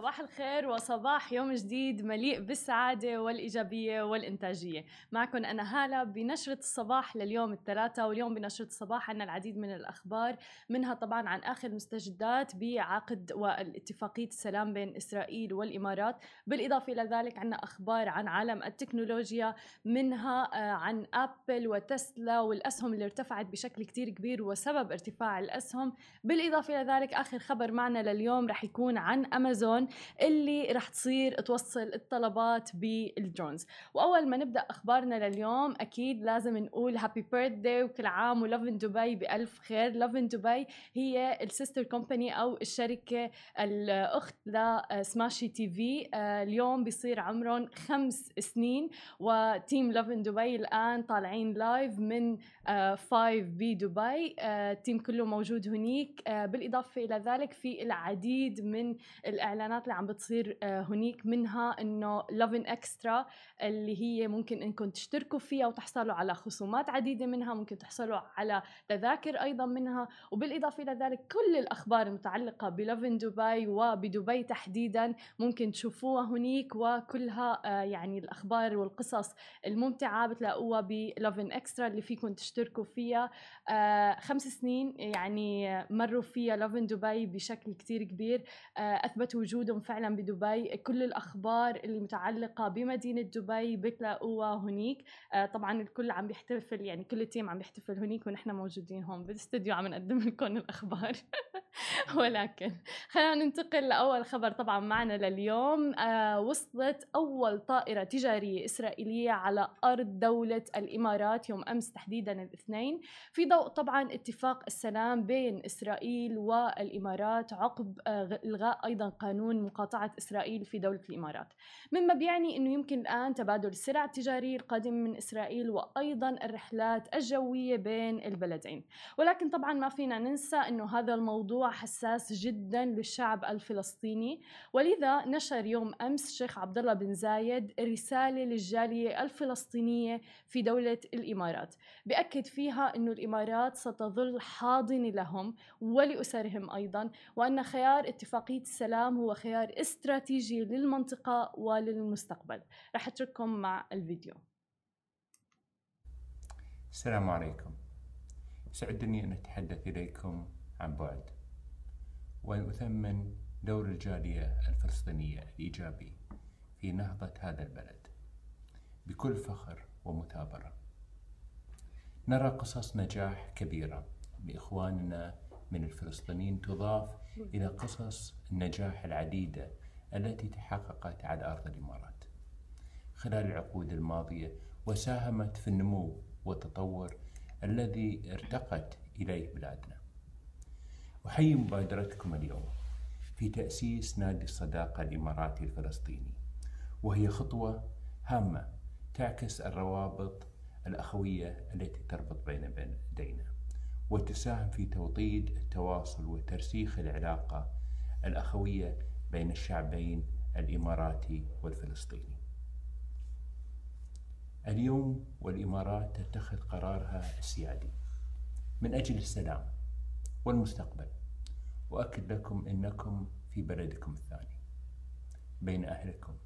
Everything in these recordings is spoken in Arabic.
صباح الخير وصباح يوم جديد مليء بالسعادة والإيجابية والإنتاجية. معكم أنا هالة بنشرة الصباح لليوم الثلاثاء واليوم بنشرة الصباح عنا العديد من الأخبار منها طبعا عن آخر مستجدات بعقد والاتفاقية السلام بين إسرائيل والإمارات. بالإضافة إلى ذلك عنا أخبار عن عالم التكنولوجيا منها آه، عن أبل وتسلا والأسهم اللي ارتفعت بشكل كتير كبير وسبب ارتفاع الأسهم. بالإضافة إلى ذلك آخر خبر معنا لليوم رح يكون عن أمازون. اللي رح تصير توصل الطلبات بال drones وأول ما نبدأ أخبارنا لليوم أكيد لازم نقول happy birthday وكل عام و Lovin Dubai بألف خير. Lovin Dubai هي ال sister company أو الشركة الأخت ل Smashi TV اليوم بيصير عمرهم خمس سنين و team Lovin Dubai الآن طالعين live من FIVE بدبي ال team كله موجود هنيك. آه، بالإضافة إلى ذلك في العديد من الإعلانات اللي عم بتصير آه، هنيك منها إنه Lovin Extra اللي هي ممكن إنكم تشتركوا فيها وتحصلوا على خصومات عديدة منها ممكن تحصلوا على تذاكر أيضا منها. وبالإضافة إلى ذلك كل الأخبار المتعلقة ب Lovin Dubai وبدبي تحديدا ممكن تشوفوها هنيك وكلها آه، يعني الأخبار والقصص الممتعة بتلاقوها ب Lovin Extra اللي فيكم تشتركوا فيها. آه، خمس سنين يعني مروا فيها Lovin Dubai بشكل كتير كبير. آه، أثبتوا وجودهم فعلا بدبي. كل الأخبار اللي متعلقة بمدينة دبي بتلاقوها هنيك. آه، طبعا الكل عم بيحتفل يعني كل ال team عم بيحتفل هنيك ونحن موجودين هون بالاستوديو عم نقدم لكم الأخبار. ولكن خلينا ننتقل لأول خبر طبعا معنا لليوم. آه وصلت أول طائرة تجارية إسرائيلية على أرض دولة الإمارات يوم أمس تحديدا الاثنين. في ضوء طبعا اتفاق السلام بين إسرائيل والإمارات عقب آه إلغاء أيضا قانون مقاطعة إسرائيل في دولة الإمارات. مما بيعني إنه يمكن الآن تبادل السلع التجاريه القادمه من إسرائيل وأيضا الرحلات الجوية بين البلدين. ولكن طبعا ما فينا ننسى إنه هذا الموضوع حساس جدا للشعب الفلسطيني. ولذا نشر يوم أمس الشيخ عبد الله بن زايد رسالة للجالية الفلسطينية في دولة الإمارات. بأكد فيها إنه الإمارات ستظل حاضنة لهم ولأسرهم أيضا وأن خيار اتفاقية السلام هو خيار استراتيجي للمنطقة وللمستقبل. رح أترككم مع الفيديو. السلام عليكم. يسعدني أن أتحدث إليكم عن بعد. وأن أثمن دور الجالية الفلسطينية الإيجابي في نهضة هذا البلد بكل فخر ومثابرة. نرى قصص نجاح كبيرة لإخواننا من الفلسطينيين تضاف إلى قصص النجاح العديدة التي تحققت على أرض الإمارات. خلال العقود الماضية وساهمت في النمو والتطور الذي ارتقت إليه بلادنا. أحيي مبادرتكم اليوم في تأسيس نادي الصداقة الإماراتي الفلسطيني وهي خطوة هامة تعكس الروابط الأخوية التي تربط بين بلدينا وتساهم في توطيد التواصل وترسيخ العلاقة الأخوية بين الشعبين الإماراتي والفلسطيني. اليوم والإمارات تتخذ قرارها السيادي من أجل السلام والمستقبل. وأكد لكم أنكم في بلدكم الثاني بين أهلكم.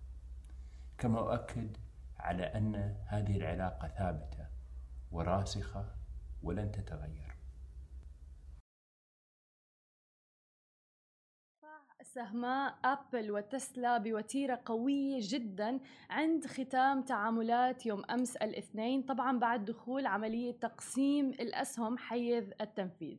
كما أؤكد على أن هذه العلاقة ثابتة وراسخة ولن تتغير. سهماء أبل وتسلا بوتيرة قوية جدا عند ختام تعاملات يوم أمس الاثنين طبعا بعد دخول عملية تقسيم الأسهم حيز التنفيذ.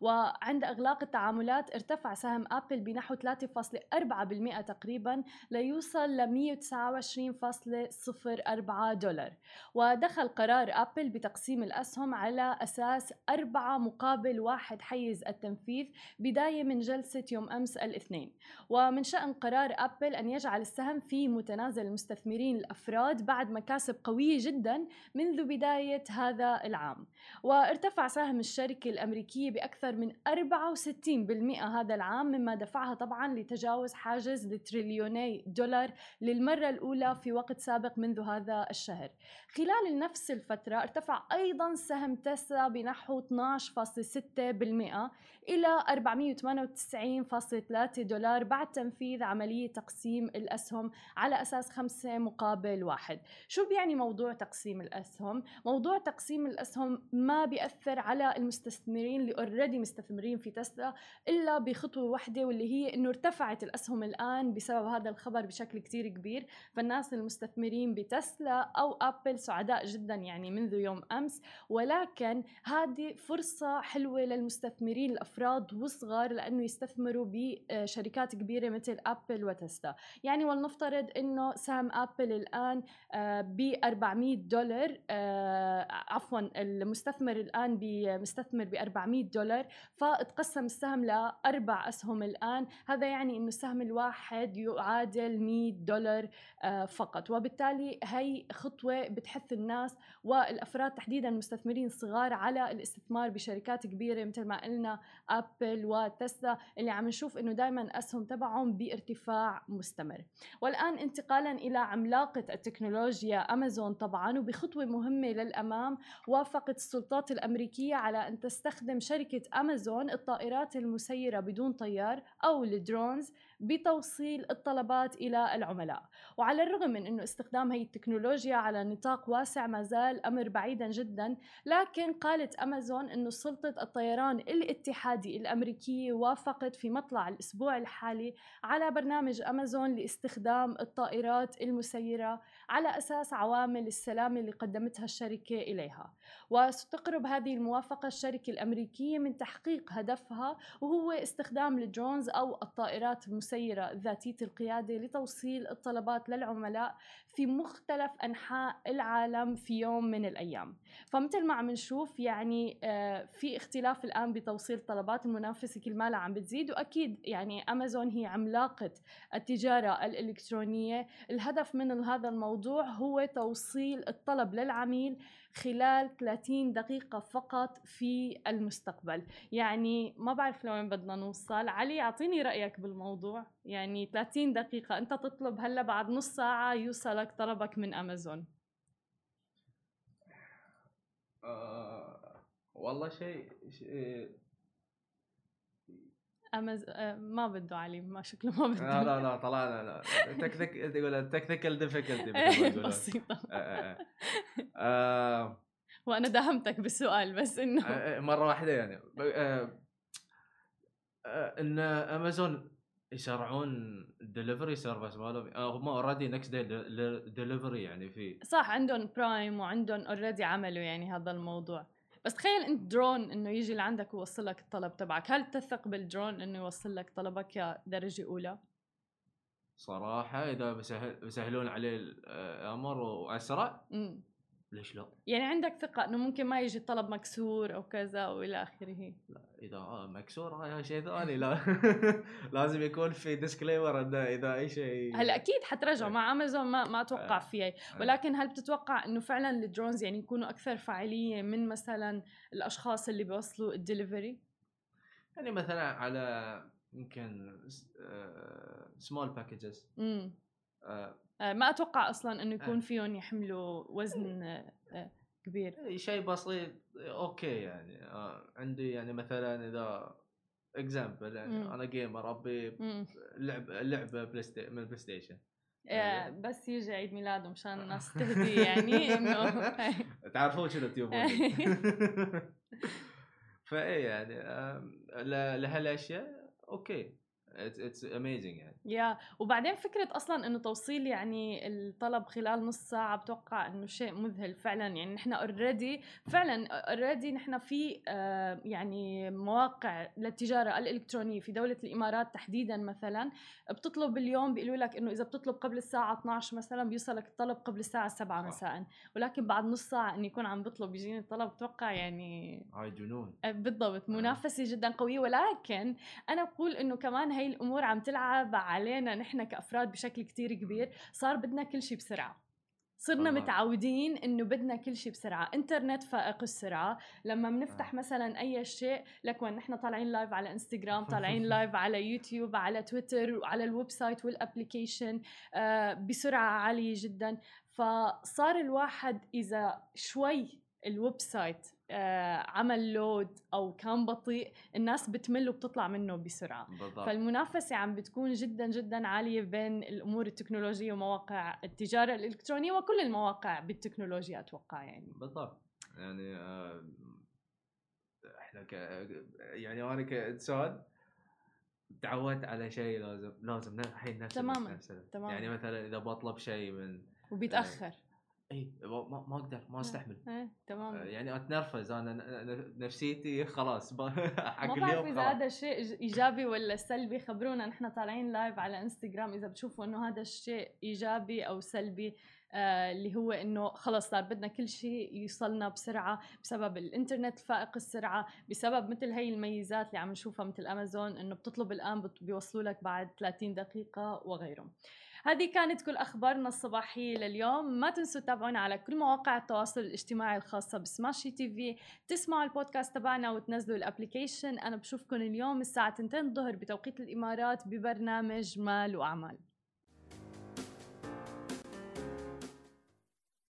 وعند أغلاق التعاملات ارتفع سهم أبل بنحو 3.4% تقريبا ليوصل ل 129.04 دولار. ودخل قرار أبل بتقسيم الأسهم على أساس أربعة مقابل واحد حيز التنفيذ بداية من جلسة يوم أمس الاثنين. ومن شأن قرار أبل أن يجعل السهم في متنازل المستثمرين الأفراد بعد مكاسب قوية جدا منذ بداية هذا العام. وارتفع سهم الشركة الأمريكية بأكثر من 64% هذا العام مما دفعها طبعا لتجاوز حاجز لتريليوني دولار للمرة الأولى في وقت سابق منذ هذا الشهر. خلال نفس الفترة ارتفع أيضا سهم تسلا بنحو 12.6% إلى 498.3 دولار دولار بعد تنفيذ عملية تقسيم الأسهم على أساس خمسة مقابل واحد. شو بيعني موضوع تقسيم الأسهم؟ موضوع تقسيم الأسهم ما بيأثر على المستثمرين اللي already مستثمرين في تسلا إلا بخطوة واحدة واللي هي إنه ارتفعت الأسهم الآن بسبب هذا الخبر بشكل كتير كبير. فالناس المستثمرين بتسلا أو أبل سعداء جدا يعني منذ يوم أمس. ولكن هذه فرصة حلوة للمستثمرين الأفراد والصغار لأنه يستثمروا بشركات كبيرة مثل أبل وتسلا. يعني ولنفترض أنه سهم أبل الآن آه، ب 400 دولار آه، عفوا المستثمر الآن مستثمر ب 400 دولار فتقسم السهم لأربع أسهم الآن. هذا يعني أنه السهم الواحد يعادل 100 دولار آه، فقط. وبالتالي هي خطوة بتحث الناس والأفراد تحديدا المستثمرين الصغار على الاستثمار بشركات كبيرة مثل ما قلنا أبل وتسلا اللي عم نشوف أنه دائما أسهم تبعهم بارتفاع مستمر. والآن انتقالا إلى عملاقة التكنولوجيا. أمازون طبعا وبخطوة مهمة للأمام وافقت السلطات الأمريكية على أن تستخدم شركة أمازون الطائرات المسيرة بدون طيار أو الدرونز بتوصيل الطلبات إلى العملاء. وعلى الرغم من أنه استخدام هي التكنولوجيا على نطاق واسع ما زال أمر بعيدا جدا لكن قالت أمازون أنه سلطة الطيران الاتحادي الأمريكية وافقت في مطلع الأسبوع الحالي على برنامج أمازون لاستخدام الطائرات المسيرة على أساس عوامل السلامة اللي قدمتها الشركة إليها. وستقرب هذه الموافقة الشركة الأمريكية من تحقيق هدفها وهو استخدام الدرونز أو الطائرات المسيرة ذاتية القيادة لتوصيل الطلبات للعملاء في مختلف أنحاء العالم في يوم من الأيام. فمثل ما عم نشوف يعني آه، في اختلاف الآن بتوصيل طلبات المنافسة كل ما عم بتزيد وأكيد يعني أمازون هي عملاقة التجارة الإلكترونية. الهدف من هذا الموضوع هو توصيل الطلب للعميل خلال 30 دقيقة فقط في المستقبل. يعني ما بعرف لوين بدنا نوصل. علي أعطيني رأيك بالموضوع. يعني 30 دقيقة أنت تطلب هلا بعد نص ساعة يوصلك طلبك من أمازون. آه والله شيء شي أمز... آه، ما بده علي ما شكله ما بده. لا لا لا طلعنا لا technic- تقول technical difficulty بسيطة. آه، آه،. وأنا دهمتك بالسؤال بس إنه مرة واحدة يعني. إن أمازون يشرعون ال delivery service مالهم. هم already next day دليفري يعني في صح عندهم Prime وعندهم already عملوا يعني هذا الموضوع. بس تخيل أنت درون إنه يجي لعندك ويوصل لك الطلب تبعك. هل تثق بالدرون إنه يوصل لك طلبك يا درجة أولى؟ صراحة إذا بسهل بيسهلون عليه الأمر واسرع ليش لا؟ يعني عندك ثقة إنه ممكن ما يجي الطلب مكسور أو كذا وإلى آخره لا إذا آه مكسور هذا شيء ثاني لا لازم يكون في disclaimer انه إذا أي شيء هلا أكيد حترجعوا مع امازون ما ما أتوقع آه. فيها آه. ولكن هل بتتوقع إنه فعلا ال drones يعني يكونوا أكثر فاعلية من مثلا الأشخاص اللي بيوصلوا الدليفري؟ يعني مثلا على يمكن small packages آه، ما أتوقع أصلا إنه يكون آه. فيهم يحملوا وزن آه، كبير. إيه، شيء بسيط okay يعني عندي يعني مثلا إذا example يعني مم. أنا gamer أبي لعب لعبة بلاي من البلاي ستيشن يعني بس يجي عيد ميلاده مشان الناس تهدي يعني إنه تعرفون شنو تيوبون فإيه يعني لهالأشياء okay. it's amazing يعني. يا yeah. وبعدين فكرة أصلا إنه توصيل يعني الطلب خلال نص ساعة بتوقع إنه شيء مذهل فعلا. يعني نحن already فعلا اوريدي نحن في آه يعني مواقع للتجارة الإلكترونية في دولة الإمارات تحديدا مثلا بتطلب اليوم بيقولوا لك إنه إذا بتطلب قبل الساعة 12 مثلا بيوصلك الطلب قبل الساعة 7 مساء. ولكن بعد نص ساعة إنه يكون عم بطلب يجيني الطلب بتوقع يعني هاي جنون آه، بالضبط. منافسة جدا قوية. ولكن أنا بقول إنه كمان هي الأمور عم تلعب علينا نحن كأفراد بشكل كتير كبير صار بدنا كل شيء بسرعة صرنا الله. متعودين إنه بدنا كل شيء بسرعة إنترنت فائق السرعة لما بنفتح آه. مثلا أي شيء لك وين نحن طالعين live على انستغرام طالعين live على يوتيوب على تويتر وعلى ال website وال application آه بسرعة عالية جدا فصار الواحد إذا شوي ال website آه عمل load أو كان بطيء الناس بتمل وبتطلع منه بسرعة. بالضبط. فالمنافسة عم بتكون جدا جدا عالية بين الأمور التكنولوجية ومواقع التجارة الإلكترونية وكل المواقع بالتكنولوجيا أتوقع يعني. بالضبط. يعني آه إحنا ك يعني أنا كانسان تعودت على شيء لازم لازم الحين نفس تماما تماما يعني مثلا إذا بطلب شيء من وبيتأخر. اي ما ما أقدر ما أستحمل. إيه تمام. آه، يعني أتنرفز أنا نفسيتي خلاص حق اليوم إذا هذا الشيء إيجابي ولا سلبي. خبرونا نحن طالعين لايف على انستغرام إذا بتشوفوا إنه هذا الشيء إيجابي أو سلبي آه اللي هو إنه خلص صار بدنا كل شيء يوصلنا بسرعة بسبب الإنترنت فائق السرعة بسبب مثل هي الميزات اللي عم نشوفها مثل أمازون إنه بتطلب الآن بيوصلوا لك بعد 30 دقيقة وغيره هذه كانت كل أخبارنا الصباحية لليوم. ما تنسوا تتابعونا على كل مواقع التواصل الاجتماعي الخاصة بسماشي تي في. تسمعوا البودكاست تبعنا وتنزلوا ال application أنا بشوفكم اليوم الساعة 2 الظهر بتوقيت الإمارات ببرنامج مال وأعمال.